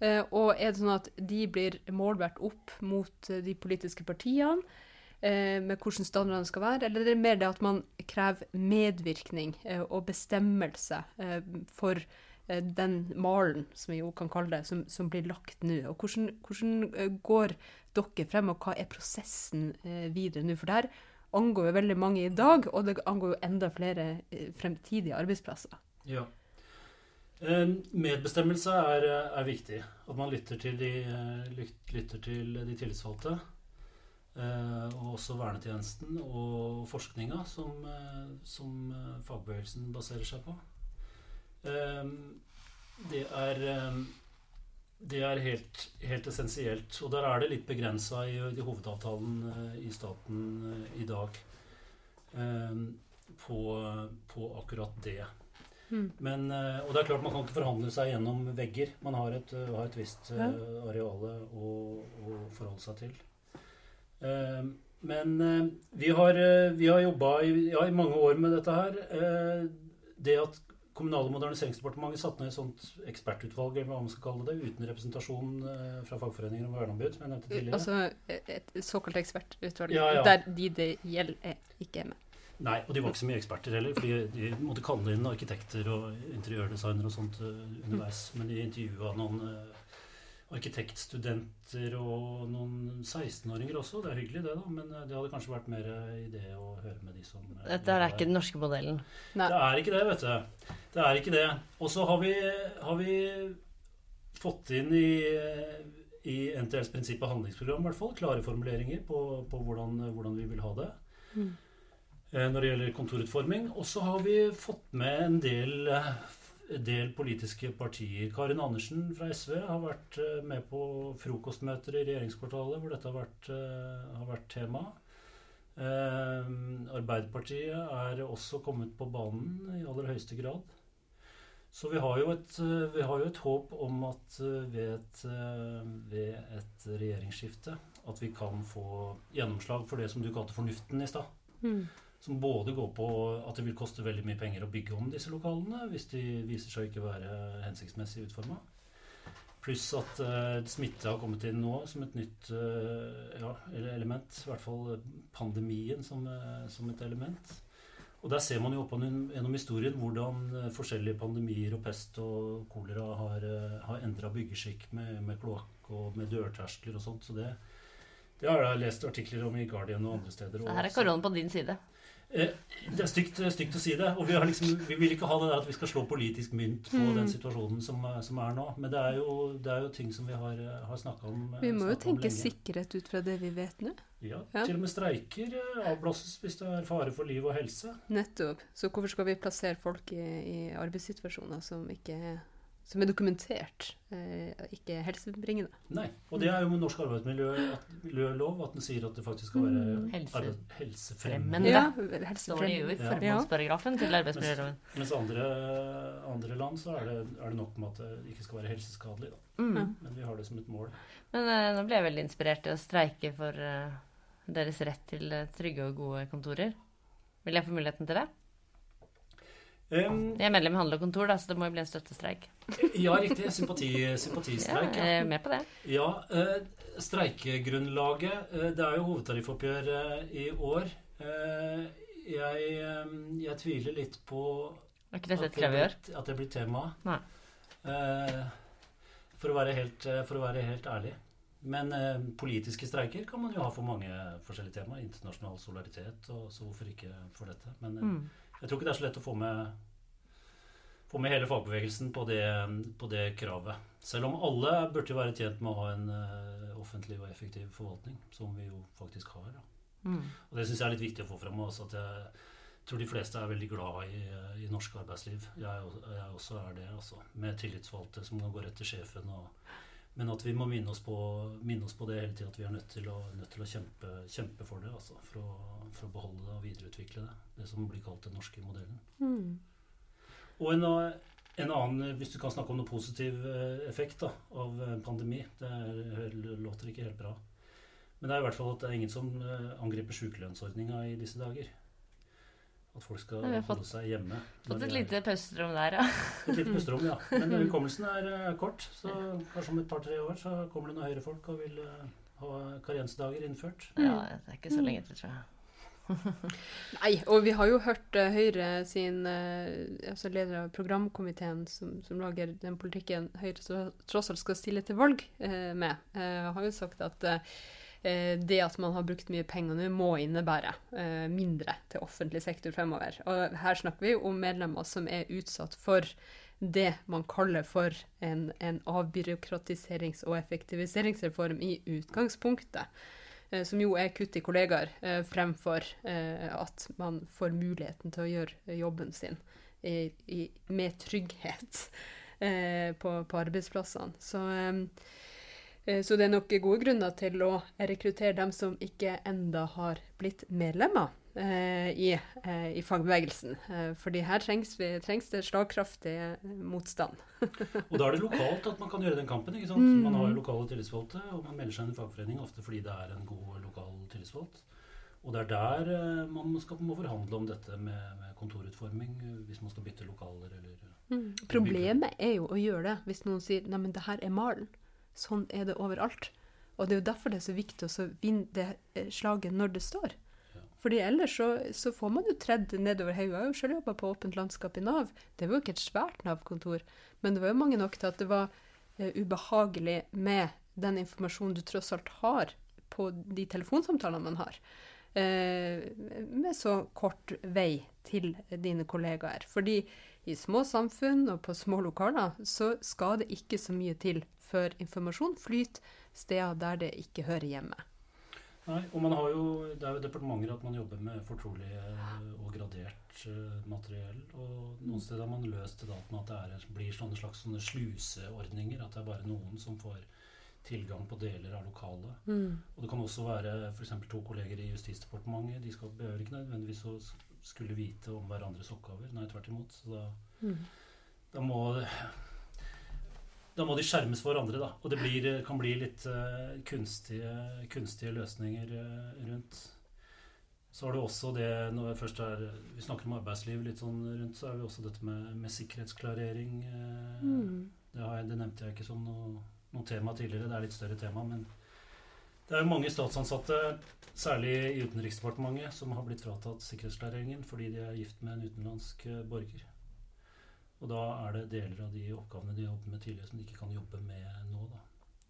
Speaker 1: Eh, og er det sånn at de blir målbært opp mot eh, de politiske partiene? eh, med hvordan standardene skal være, eller er det mer det at man krever medvirkning eh, og bestemmelse eh, for eh, den malen, som vi jo kan kalle det, som, som blir lagt nå? Og hvordan, hvordan eh, går dere frem, og hva er prosessen eh, videre nå? For det her angår jo veldig mange i dag, og det angår jo enda flere eh, fremtidige arbeidsplasser.
Speaker 3: Ja. Eh, Medbestemmelse er, er viktig. At man lytter til de, eh, lytter til de tillitsvalgte. Og også vernetjenesten og forskninga som, som fagbevegelsen baserer seg på. Det er, det er helt, helt essensielt. Og der er det litt begrensa i, i hovedavtalen eh, i staten eh, i dag eh, på, på akkurat det. Men, eh, og det er klart Man kan ikke forhandle seg gjennom vegger. Man har et, har et visst
Speaker 1: Ja.
Speaker 3: areale å, å forholde seg til. Men vi har, vi har jobba i, ja, i mange år med dette her. Det at Kommunal- og moderniseringsdepartementet satte ned et sånt ekspertutvalg eller hva man skal kalle det, uten representasjon eh, fra fagforeninger og verneombud, som jeg nevnte tidligere.
Speaker 1: Altså et såkalt ekspertutvalg,
Speaker 3: Ja, ja.
Speaker 1: der de det gjelder, er, ikke er med.
Speaker 3: Nei, og de var ikke så mye eksperter heller, fordi de måtte kalle inn arkitekter og interiørdesignere og sånt eh, underveis. Men de intervjua noen eh, arkitektstudenter og noen 16-åringer også. Det er hyggelig, det, da. Men eh, det hadde kanskje vært mer eh, idé å høre med de som eh,
Speaker 2: Dette er ikke den norske modellen.
Speaker 1: Nei.
Speaker 3: Det er ikke det, vet du. Det er ikke det. Og så har vi, har vi fått inn i, i NTLs prinsipp og handlingsprogram i hvert fall, klare formuleringer på, på hvordan, hvordan vi vil ha det.
Speaker 1: Mm.
Speaker 3: Eh, Når det gjelder kontorutforming. Og så har vi fått med en del, del politiske partier. Karin Andersen fra SV har vært eh, med på frokostmøter i regjeringskvartalet hvor dette har vært, eh, har vært tema. Eh, Arbeiderpartiet er også kommet på banen i aller høyeste grad. Så vi har jo et, har jo et håp om at ved et, ved et regjeringsskifte at vi kan få gjennomslag for det som du kalte fornuften i stad.
Speaker 1: Mm.
Speaker 3: Som både går på at det vil koste veldig mye penger å bygge om disse lokalene hvis de viser seg å ikke være hensiktsmessig utforma. Pluss at uh, smitte har kommet inn nå som et nytt uh, ja, element. I hvert fall pandemien som, uh, som, et element. Og der ser man jo opp gjennom historien hvordan forskjellige pandemier og pest og kolera har, har endra byggeskikk med, med kloakk og med dørterskler og sånt. Så det, det har jeg lest artikler om i Guardian og andre steder.
Speaker 2: Så her er koronaen på din side?
Speaker 3: Eh, det er stygt, stygt, å si det. Og vi, liksom, vi, vil ikke ha det der at vi skal slå politisk mynt på mm. den situasjonen som, som, er nå. Men det er jo, det er jo ting som vi har, har snakka om
Speaker 1: Vi må jo tenke sikkerhet ut fra det vi vet nå.
Speaker 3: Ja, ja, til og med streiker eh, avblåses hvis det er fare for liv og helse.
Speaker 1: Nettopp. Så hvorfor skal vi plassere folk i, i arbeidssituasjoner som ikke er som er dokumentert, eh, ikke helsebringende.
Speaker 3: Nei, og det er jo med norsk arbeidsmiljølov at den sier at det faktisk skal være mm. Helse. helsefremmende.
Speaker 2: Ja, helsefremmende. Står det jo i formålsparagrafen til arbeidsmiljøloven.
Speaker 3: Mens, mens andre, andre, land så er det, er det, nok med at det ikke skal være helseskadelig. Mm. Men vi har det som et mål.
Speaker 2: Men uh, nå ble jeg veldig inspirert til å streike for uh, deres rett til uh, trygge og gode kontorer. Vil jeg få muligheten til det? Um, jeg er medlem i Handel og Kontor, da, så det må jo bli en støttestreik.
Speaker 3: Ja, riktig. Sympati, sympatistreik.
Speaker 2: Ja, jeg er med på det.
Speaker 3: Ja, uh, Streikegrunnlaget uh, Det er jo hovedtariffoppgjør uh, i år. Jeg, jeg, tviler litt på
Speaker 2: er ikke dette et krav?
Speaker 3: At det blir tema. For å, være helt, for, å være helt, ærlig. Men politiske streiker kan man jo ha for mange forskjellige temaer. Internasjonal solidaritet, og så hvorfor ikke for dette. Men mm. Jeg tror ikke det er så lett å få med, få med hele fagbevegelsen på det, på det, kravet. Selv om alle burde jo være tjent med å ha en uh, offentlig og effektiv forvaltning, som vi jo faktisk har. Mm. Og det syns jeg er litt viktig å få fram. Også, at jeg tror de fleste er veldig glad i, i norsk arbeidsliv. Jeg, jeg, også er det, altså. Med tillitsvalgte som kan gå rett til sjefen. Og, men at vi må minne oss på, minne oss på det hele tida, at vi er nødt til å, nødt til å kjempe, kjempe, for det. Altså, for, å, for, å, beholde det og videreutvikle det. Det som blir kalt den norske modellen. Mm. Og en, en, annen, hvis du kan snakke om noe positiv eh, effekt da, av pandemi Det er, låter ikke helt bra. Men det er i hvert fall at det er ingen som eh, angriper sykelønnsordninga i disse dager. At folk skal holde fått, seg hjemme.
Speaker 2: Fått et lite pusterom der, ja.
Speaker 3: Et lite pusterom, ja. Men hukommelsen er uh, kort. Så kanskje om et par-tre år så kommer det noen høyrefolk og vil uh, ha karensdager innført.
Speaker 2: Ja, det er ikke så lenge til, tror jeg.
Speaker 1: Nei, og vi har jo hørt uh, Høyre sin altså leder av programkomiteen som, som, lager den politikken Høyre tross alt skal stille til valg med, har jo sagt at Eh, det at man har brukt mye penger nå, må innebære eh, mindre til offentlig sektor fremover. Og her snakker vi om medlemmer som er utsatt for det man kaller for en, en avbyråkratiserings- og effektiviseringsreform i utgangspunktet. Eh, som jo er kutt i kollegaer, fremfor at man får muligheten til å gjøre jobben sin i, i, med trygghet på, på, arbeidsplassene. Så Eh, så det er nok gode grunner til å rekruttere dem som ikke enda har blitt medlemmer eh, i, eh, i, fagbevegelsen. Eh, fordi her trengs, vi, trengs det slagkraftig motstand.
Speaker 3: og da er det lokalt at man kan gjøre den kampen. ikke sant? Mm. Man har jo lokale tillitsvalgte, og man melder seg inn i fagforening ofte fordi det er en god lokal tillitsvalgt. Og det er der eh, man skal, må forhandle om dette med, med kontorutforming hvis man skal bytte lokaler eller
Speaker 1: mm. Problemet er jo å gjøre det hvis noen sier 'nei, men det her er malen'. Sånn er det overalt. Og det er jo derfor det er så viktig å vinne det eh, slaget når det står. Fordi ellers så, så får man jo tredd nedover hodet. Jeg har jo selv jobba på åpent landskap i Nav. Det var jo ikke et svært Nav-kontor, men det var jo mange nok til at det var uh, ubehagelig med den informasjonen du tross alt har på de telefonsamtalene man har. Uh, med så kort vei til dine kollegaer. Fordi i små samfunn og på små lokaler så skal det ikke så mye til før informasjon flyter steder der det ikke hører hjemme.
Speaker 3: Nei, og man har jo, Det er jo departementer at man jobber med fortrolig eh, og gradert uh, materiell. Og noen steder har man løst det med at det er, blir sånne slags sånne sluseordninger. At det er bare noen som får tilgang på deler av lokalet.
Speaker 1: Mm.
Speaker 3: Og det kan også være f.eks. to kolleger i Justisdepartementet. De skal behøver ikke nødvendigvis å skulle vite om hverandres oppgaver. Nei, tvert imot. Så da,
Speaker 1: Mm.
Speaker 3: da må da må de skjermes for hverandre, da. Og det blir, kan bli litt uh, kunstige, kunstige løsninger uh, rundt. Så har du også det når vi først er Vi snakker om arbeidsliv litt sånn rundt, så er det også dette med, med sikkerhetsklarering. Uh,
Speaker 1: Mm.
Speaker 3: det, har jeg, det nevnte jeg ikke som noe, noe tema tidligere. Det er litt større tema, men det er jo mange statsansatte, særlig i Utenriksdepartementet, som har blitt fratatt sikkerhetsklareringen fordi de er gift med en utenlandsk eh, borger. Og da er det deler av de oppgavene de jobbet med tidligere, som de ikke kan jobbe med nå. Da.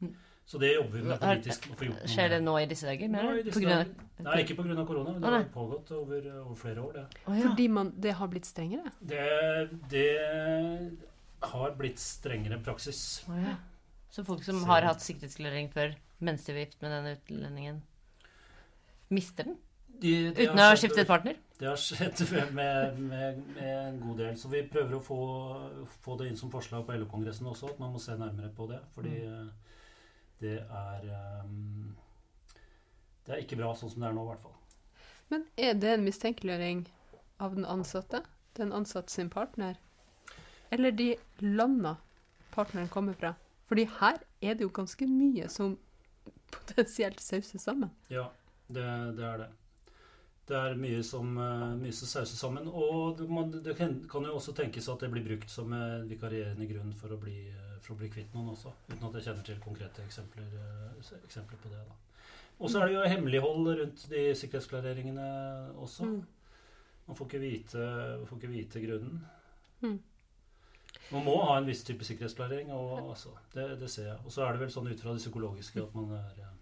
Speaker 2: Mm.
Speaker 3: Så det jobber vi med politisk. å få gjort noe
Speaker 2: Skjer det nå i disse dager?
Speaker 3: Nå i disse
Speaker 2: På grunn av
Speaker 3: dager. Nei, ikke pga. korona. Det har pågått over, over flere år. Det.
Speaker 2: Oh, ja.
Speaker 1: Fordi man, det har blitt strengere?
Speaker 3: Det, det har blitt strengere praksis.
Speaker 2: Oh, ja. Så folk som har hatt sikkerhetsklarering før mens de var gift med denne utlendingen, mister den?
Speaker 3: De, de
Speaker 2: Uten å ha skiftet partner?
Speaker 3: Det har skjedd med, med, med en god del. Så vi prøver å få, få det inn som forslag på LO-kongressen også, at man må se nærmere på det. Fordi
Speaker 2: Mm.
Speaker 3: eh, det er um, Det er ikke bra sånn som det er nå, i hvert fall.
Speaker 1: Men er det en mistenkeliggjøring av den ansatte? Den ansatte sin partner? Eller de landa partneren kommer fra? Fordi her er det jo ganske mye som potensielt sauses sammen.
Speaker 3: Ja, det, det er det. Det er mye som, eh, mye som sauses sammen. Og det, man, det kan, kan jo også tenkes at det blir brukt som eh, vikarierende grunn for å bli, eh, for å bli kvitt noen også. Uten at jeg kjenner til konkrete eksempler, eksempler på det. da. Og så er det jo hemmelighold rundt de sikkerhetsklareringene også.
Speaker 1: Mm.
Speaker 3: Man får ikke vite, får ikke vite grunnen.
Speaker 1: Mm.
Speaker 3: Man må ha en viss type sikkerhetsklarering, og, altså, det, det ser jeg. Og så er det vel sånn ut fra det psykologiske at man er, eh,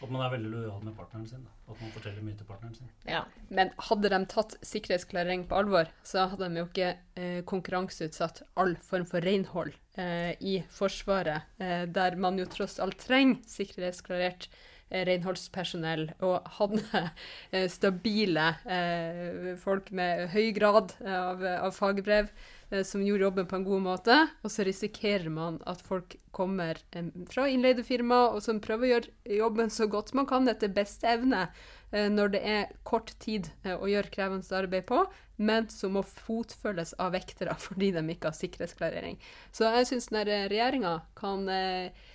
Speaker 3: at man er veldig lojal med partneren sin. Da. At man forteller mye til partneren sin.
Speaker 2: Ja.
Speaker 1: Men hadde de tatt sikkerhetsklarering på alvor, så hadde de jo ikke eh, konkurranseutsatt all form for renhold eh, i Forsvaret, eh, der man jo tross alt trenger sikkerhetsklarert renholdspersonell, og hadde eh, stabile eh, folk med høy grad av, av fagbrev eh, som gjorde jobben på en god måte, og så risikerer man at folk kommer eh, fra innleide firmaer og som prøver å gjøre jobben så godt man kan etter beste evne, eh, når det er kort tid eh, å gjøre krevende arbeid på, men som må fotfølges av vektere fordi de ikke har sikkerhetsklarering. Så jeg syns regjeringa kan, eh, eh,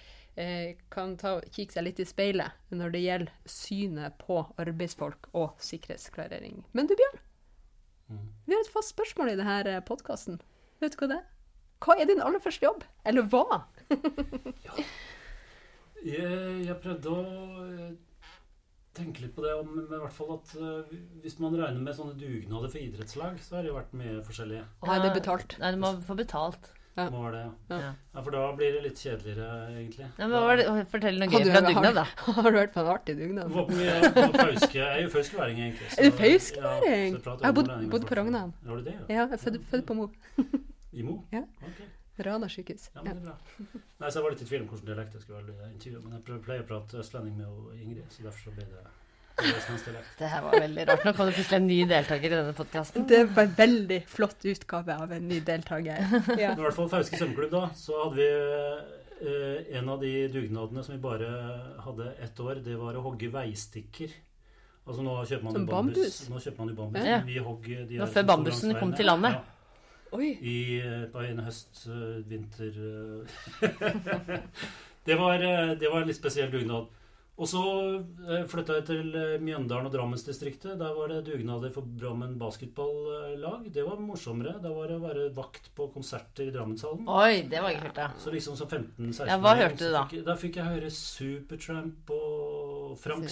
Speaker 1: kan ta, kikke seg litt i speilet når det gjelder synet på arbeidsfolk og sikkerhetsklarering. Men du Bjørn,
Speaker 3: Mm.
Speaker 1: vi har et fast spørsmål i denne podkasten. Vet du hva det er? Hva er din aller første jobb? Eller hva?
Speaker 3: Jeg, jeg prøvde å eh, tenke litt på det, om, i hvert fall at eh, hvis man regner med sånne dugnader for idrettslag, så har det jo vært mye forskjellig.
Speaker 1: Og er det betalt?
Speaker 2: Nei, du må få betalt.
Speaker 1: Ja.
Speaker 3: Må det?
Speaker 1: Ja.
Speaker 2: Ja.
Speaker 3: Ja, for da blir det litt kjedeligere, egentlig.
Speaker 2: Ja, men det? Fortell noe gøy fra
Speaker 1: har-
Speaker 2: dugnad, da.
Speaker 1: Har du vært på en artig dugnad?
Speaker 3: Jeg er jo fauskværing, egentlig. så-
Speaker 1: Er du fauskværing?
Speaker 3: Ja,
Speaker 1: Jeg har bodd- på. Rognan.
Speaker 3: Har du det? Ja.
Speaker 1: Ja, jeg er født, født på Mo.
Speaker 3: I Mo?
Speaker 1: Ja.
Speaker 3: Okay.
Speaker 1: Rana sykehus.
Speaker 3: Ja, men det er bra. Nei, så Jeg var litt i tvil om hvilken dialekt jeg skulle velge intervjue, men jeg pleier å prate østlending med Ingrid, så derfor så ble det det er
Speaker 2: her var veldig rart. Nå kom det plutselig en ny deltaker i denne podkasten.
Speaker 1: Det var en veldig flott utgave av en ny deltaker. Ja.
Speaker 3: I hvert fall Fauske svømmeklubb, da, så hadde vi eh, en av de dugnadene som vi bare hadde ett år, det var å hogge veistikker. Altså nå kjøper man
Speaker 1: Som
Speaker 3: jo bambus.
Speaker 1: bambus?
Speaker 3: Nå kjøper man jo bambus.
Speaker 2: Ja.
Speaker 3: Vi hogg de
Speaker 2: Nå
Speaker 3: her
Speaker 2: før bambusen kom til landet.
Speaker 3: Ja.
Speaker 1: Oi.
Speaker 3: I, eh, på en høst, eh, vinter eh, det, var, det var en litt spesiell dugnad. Og så eh, flytta jeg til eh, Mjøndalen og Drammensdistriktet. Der var det dugnader for Drammen basketballag. Det var morsommere. Da var det å være vakt på konserter i Drammenshallen.
Speaker 2: Oi, det var ikke hørt, da.
Speaker 3: Så liksom som 15-16
Speaker 2: Ja, hva hørte du da?
Speaker 3: Fikk, da fikk jeg høre Supertramp og Frank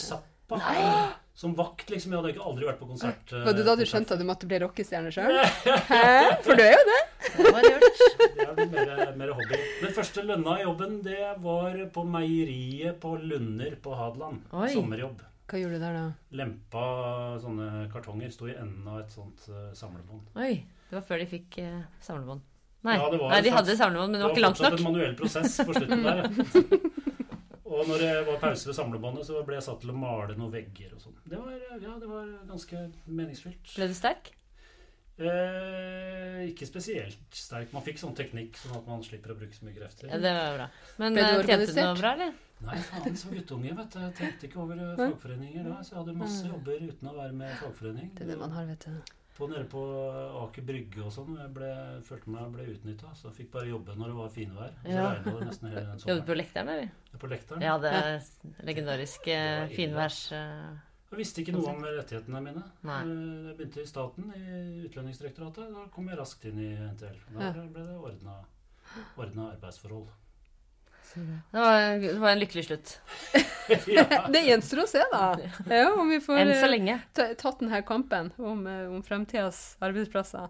Speaker 1: Se.
Speaker 3: Nei. Som vakt, liksom. Jeg hadde ikke aldri vært på konsert. eh,
Speaker 1: Var det da du
Speaker 3: konsert.
Speaker 1: skjønte at du måtte bli rockestjerne sjøl? Hæ? For du er jo det.
Speaker 2: Det var lurt.
Speaker 3: Det er mer, mer hobby. Den første lønna i jobben, det var på meieriet på Lunder på Hadeland.
Speaker 2: Oi.
Speaker 3: Sommerjobb.
Speaker 1: Hva gjorde du der, da?
Speaker 3: Lempa sånne kartonger. Sto i enden av et sånt uh, samlebånd.
Speaker 2: Oi. Det var før de fikk uh, samlebånd. Nei,
Speaker 3: Ja,
Speaker 2: Nei de
Speaker 3: slags-
Speaker 2: hadde samlebånd, men det var ikke langt nok.
Speaker 3: Det var fortsatt en manuell prosess på slutten der. Og når det var pause ved samlebåndet, så ble jeg satt til å male noen vegger og sånn. Det var, ja, det var ganske meningsfylt.
Speaker 2: Ble du sterk?
Speaker 3: Eh, ikke spesielt sterk. Man fikk sånn teknikk sånn at man slipper å bruke så mye krefter.
Speaker 2: Ja, det var bra. Men
Speaker 1: Ble du
Speaker 2: eh, tjente du noe bra, eller?
Speaker 3: Nei, faen, som guttunge, vet du. Jeg tenkte ikke over fagforeninger da. Så jeg hadde masse jobber uten å være med i fagforening.
Speaker 1: Det er det man har, vet du.
Speaker 3: På, nede på Aker Brygge og sånn. Jeg ble, følte meg ble utnytta. Så jeg fikk bare jobbe når det var finvær. Så
Speaker 2: Ja.
Speaker 3: regnet det nesten hele den
Speaker 2: Jobbet på Lekteren, eller?
Speaker 3: På Lekteren.
Speaker 2: Ja, det legendariske
Speaker 3: Det var ille.
Speaker 2: finværs... eh,
Speaker 3: Jeg visste ikke noe om rettighetene mine.
Speaker 2: Nei.
Speaker 3: Eh, Jeg begynte i staten, i Utlendingsdirektoratet. Da kom jeg raskt inn i NTL. Der ble det ordna arbeidsforhold.
Speaker 2: Det var, det var en lykkelig slutt.
Speaker 1: Det gjenstår å se, da. Ja, om vi får
Speaker 2: Enn så
Speaker 1: eh, tatt denne kampen om, eh, om fremtidas arbeidsplasser.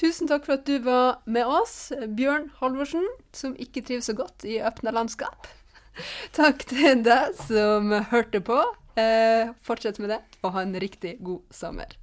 Speaker 1: Tusen takk for at du var med oss, Bjørn Halvorsen, som ikke trives så godt i åpne landskap. Takk til deg som hørte på. Eh, fortsett med det, og ha en riktig god sommer.